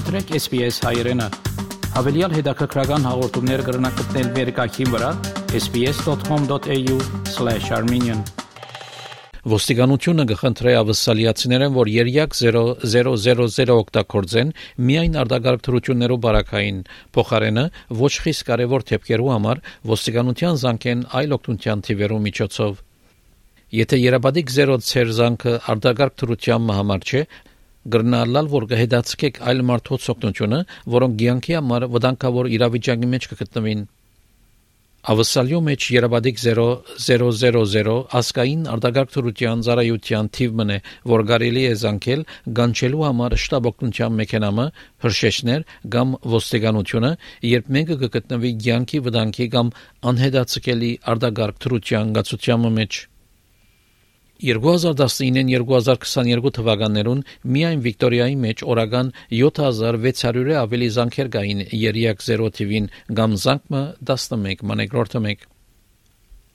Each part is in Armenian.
Մտրեք SPS հայրենը։ Հավելյալ հետաքրքրական հաղորդումներ կգրնակցնել վերկայքին վրա sps.com.au/armenian Ոստիկանությունը կխնդրի ավսալիացիներեն, որ երյակ 0000 օգտագործեն միայն արտագարկ թրություններով բարակային փոխարենը ոչ խիստ կարևոր թեփքերու համար ոստիկանության զանգեն այլ օգնության թիվերու միջոցով։ Եթե երաբադիկ 0 ցերզանքը արտագարկ թրության համար չէ, գրնալալ որ կհետացկեք այլ մարդոց օգնությունը, որոնք ցանկի համար վտանգավոր իրավիճակի մեջ կգտնվին։ Ավսալյո մեջ երաբադիկ 0000 ասկային արտագարկ թրության ծառայության թիվ մնե, որ կարելի է զանգել գանչելու համար շտաբ օգնության մեքենամը, հրշեջներ կամ ոստիկանությունը, երբ մեկը կգտնվի ցանկի վտանգի կամ անհետացկելի արտագարկ թրության գացության մեջ։ 2019-2022 թվականներուն միայն Վիկտորիայի մեջ օրական 7600-ը ավելի զանգեր կային երիակ 0 TV-ին կամ զանգը 11 մանեգրորտը 1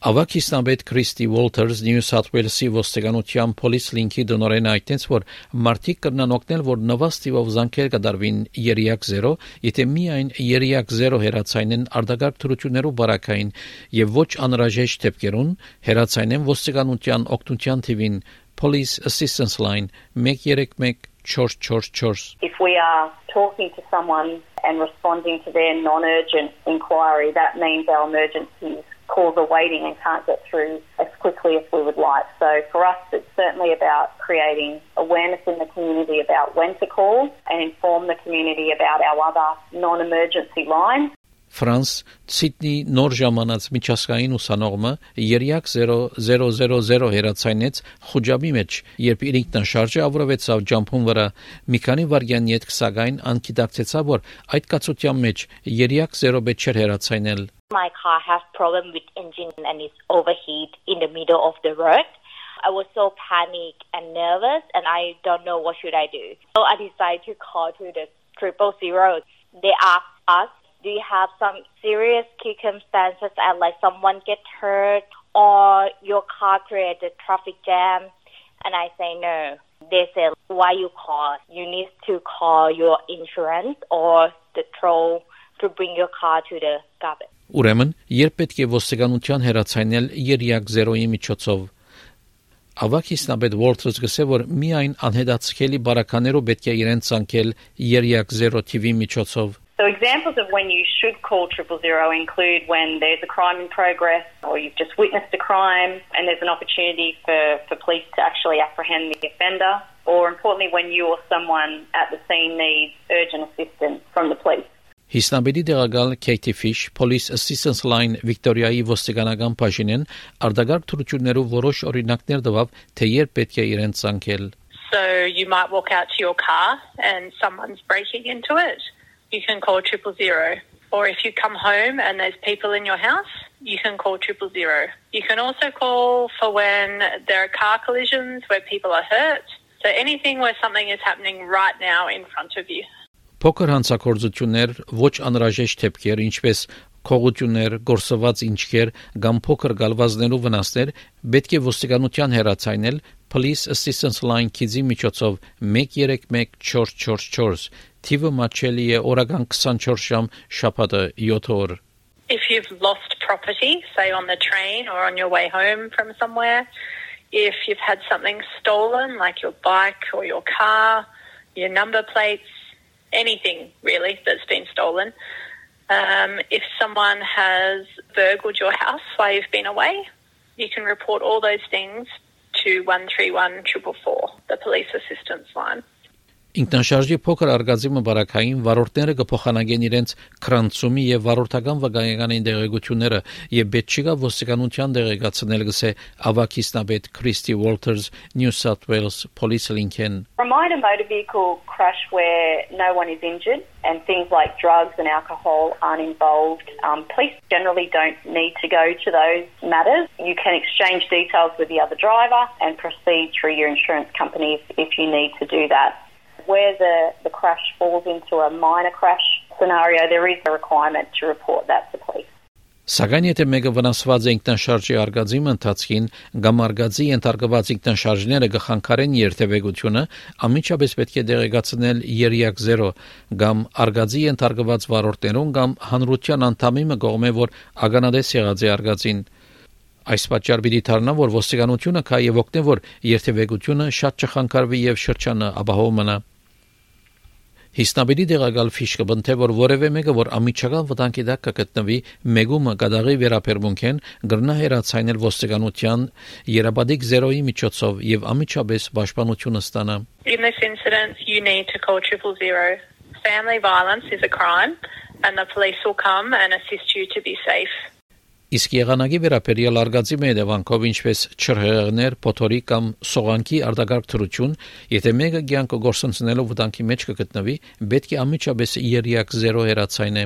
Ավակիստանբեդ Քրիստի Ուոլթերս Նյու Սաութ Ուելսի ոստիկանության Police Link-ի դնորեն այդտենց որ մարդիկ կրնան օգնել որ նվաստիվով զանգեր կդարվին երիակ 0 եթե միայն երիակ 0 հերացայնեն արտագարկ թրություններով բարակային եւ ոչ անհրաժեշտ դեպքերուն հերացայնեն ոստիկանության օգնության թիվին Police Assistance Line 131 444 If we are talking to someone and responding to their non-urgent inquiry that means our emergencies calls are waiting and can't get through as quickly as we would like. So for us, it's certainly about creating awareness in the community about when to call and inform the community about our other non-emergency lines. Ֆրանս Սիդնի նոր ժամանած միջազգային ուսանողը երյակ 0000 հերացայնեց խոջաբի մեջ, երբ իր ինքնաշարժը ավրվեցավ ջամփուն վրա։ Մի քանի վարյան յետ կսագային անկիդակցեցավ, որ այդ կացության մեջ երյակ 0 բետ չէր հերացայնել։ My car has problem with engine and is overheat in the middle of the road. I was so panic and nervous and I don't know what should I do. So I decided to call to the triple zero. They asked us do you have some serious circumstances and like someone get hurt or your car created traffic jam? And I say no. They say why you call? You need to call your insurance or the toll to bring your car to the garage. Ուրեմն, երբ պետք է ոստիկանության հերացանել երյակ 0-ի միջոցով Ավակ իսնաբեդ Վոլթրս գսե որ միայն անհետացքելի բարականերով պետք է իրեն ցանկել երյակ 0 TV միջոցով So examples of when you should call triple zero include when there's a crime in progress or you've just witnessed a crime and there's an opportunity for, for police to actually apprehend the offender or importantly when you or someone at the scene needs urgent assistance from the police. Հիսնաբեդի դեղակալ Քեյթի Ֆիշ Police Assistance Line Վիկտորիայի ոստիկանական բաժինեն արտագարկ թրություններով որոշ օրինակներ տվավ, թե երբ պետք է իրեն ցանկել։ So you might walk out to your car and someone's breaking into it you can call triple zero. Or if you come home and there's people in your house, you can call triple zero. You can also call for when there are car collisions where people are hurt. So anything where something is happening right now in front of you. Փոքր հանցակործություններ, ոչ անհրաժեշտ թեփքեր, ինչպես քողություններ, գործված ինչքեր կամ փոքր գալվազներու վնասներ պետք է ոստիկանության հերացանել Police Assistance Line քիզի միջոցով 131444 թիվը մաչելի է օրական 24 ժամ շաբաթը 7 օր։ If you've lost property, say on the train or on your way home from somewhere, if you've had something stolen like your bike or your car, your number plates, anything really that's been stolen, um, if someone has burgled your house while you've been away, you can report all those things to 131 444, the police assistance line. Ինքնաշարժի փոքր արգազիմը բարակային վարորդները կփոխանագեն իրենց քրանցումի եւ վարորդական վկայականին դեղեցությունները եւ չկա ոստիկանության դեղեկացնել գսե ավակիստաբեդ Քրիստի Ուոլթերս New South Wales Police Lincoln Remind a motor vehicle crash where no one is injured and things like drugs and alcohol aren't involved. Um, police generally don't need to go to those matters. You can exchange details with the other driver and proceed through your insurance company if, if you need to do that where the, the crash falls into a minor crash scenario, there is a requirement to report that to police. Սակայն եթե մեկը վնասված է ինքնաշարժի արգածի ընթացքին կամ արգածի ենթարկված ինքնաշարժները գխանքարեն երթևեկությունը, ամիջապես պետք է դեղեկացնել երիակ 0 կամ արգածի ենթարկված վարորդներուն կամ հանրության անդամի մը կողմէ որ ագանադես եղած է արգածին Այս պատճառ պիտի դառնա, որ ոստիկանությունը կա եւ օգնե, որ երթևեկությունը շատ չխանգարվի եւ շրջանը ապահով մնա։ Հիսնաբերի դեղակալ ֆիշկը բնթե որ որևէ մեկը որ ամիջական վտանգի տակ կգտնվի մեգումը գադաղի վերապերմունքեն գրնա հերացանել ոստիկանության երաբադիկ 0-ի միջոցով եւ ամիջապես պաշտպանությունը ստանա In this incident you need to call triple zero. Family violence is a crime and the police will come and assist you to be safe. Իսկ եղանակի վերաբերյալ արգածի մեդևանքով ինչպես չրհեղներ, փոթորի կամ սողանքի արտակարգ թրություն, եթե մեկը ցանկը գործընծնելով վտանգի մեջ կգտնվի, պետք է ամիջապես երիակ 0 հերացայնե։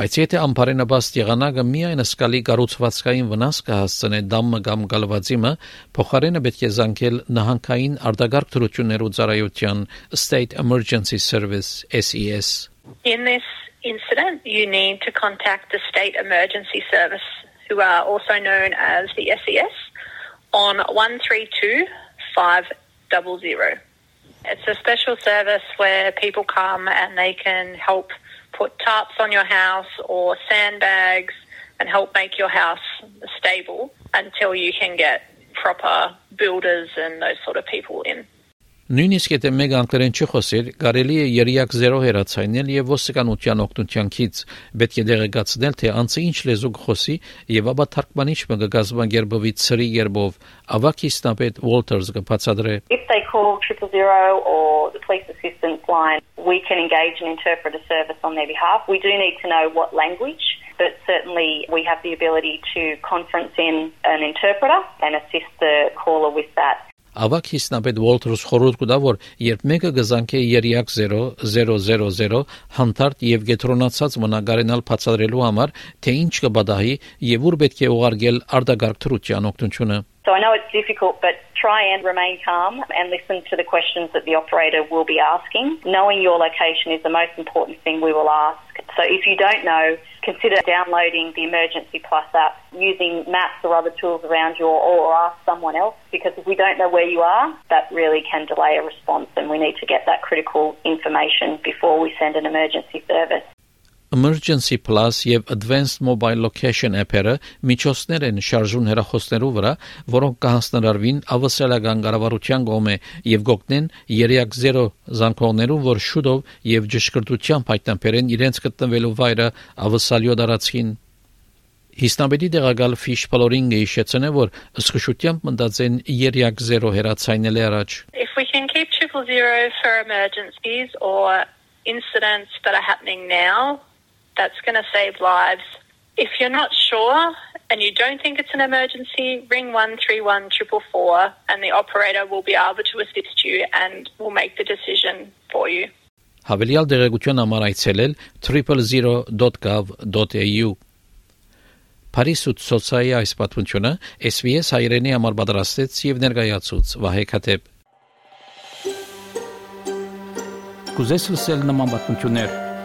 Բայց եթե ամբարենաբաստ եղանակը միայն սկալի կառուցվածքային վնաս կհասցնե դամը կամ գալվածիմը, փոխարենը պետք է զանգել նահանգային արտակարգ թրություններու ծառայության State Emergency Service SES։ In this incident, you need to contact the State Emergency Service, who are also known as the SES, on 132 500. It's a special service where people come and they can help put tarps on your house or sandbags and help make your house stable until you can get proper builders and those sort of people in. Նույնիսկ եթե մեկ անգլերեն չխոսեր, կարելի է երիակ 0 հերացանել եւ ոստիկանության օգնության քիծ պետք է դեղեկացնել, թե անցը ինչ լեզու կխոսի եւ ապա թարգմանիչ մը կգազմագերբվի ծրի երբով ավակ իստապետ Walters կբացատրե If they call 000 or the police assistance line, we can engage an interpreter service on their behalf. We do need to know what language but certainly we have the ability to conference in an interpreter and assist the caller with that. Ավակ հիսնապետ Ուոլթերս խորհուրդ կտա, որ երբ մեկը գզանքի երիակ 0000 հանդարտ եւ գետրոնացած մնագարենալ բացատրելու համար, թե ինչ կբադահի եւ ուր պետք է ուղարկել արտագարկ թրության օգնությունը։ So I know it's difficult, but try and remain calm and listen to the questions that the operator will be asking. Knowing your location is the most important thing we will ask. So if you don't know, consider downloading the Emergency Plus app, using maps or other tools around you, or, or ask someone else. Because if we don't know where you are, that really can delay a response, and we need to get that critical information before we send an emergency service. Emergency Plus եւ Advanced Mobile Location app-երը միջոցներ են շարժուն հեռախոսներու վրա, որոնք կհասնարարվին ավսալական կառավարության կողմէ եւ գոտնեն երիակ 0 զանգողներուն, որ շուտով եւ ճշգրտությամբ հայտնաբերեն իրենց գտնվելու վայրը ավսալյո դարածքին Հիստամբեդի դեղակալ Ֆիշ Պալորինգը հիշեցնե, որ ըսխշությամբ մտածեն երիակ 0 հերացայնել առաջ։ If we can keep triple zero for emergencies or incidents that are happening now, That's going to save lives. If you're not sure and you don't think it's an emergency, ring 131 444 and the operator will be able to assist you and will make the decision for you. Għabil jgħal direguzzjona mara jtselel 000.gov.au. Parisu t-sozzaja jispat funċuna, SBS ħajrenija mal-badrastet jivnerga jazzuz, vaħe kateb. Kużess l-sel namman bat funċuner.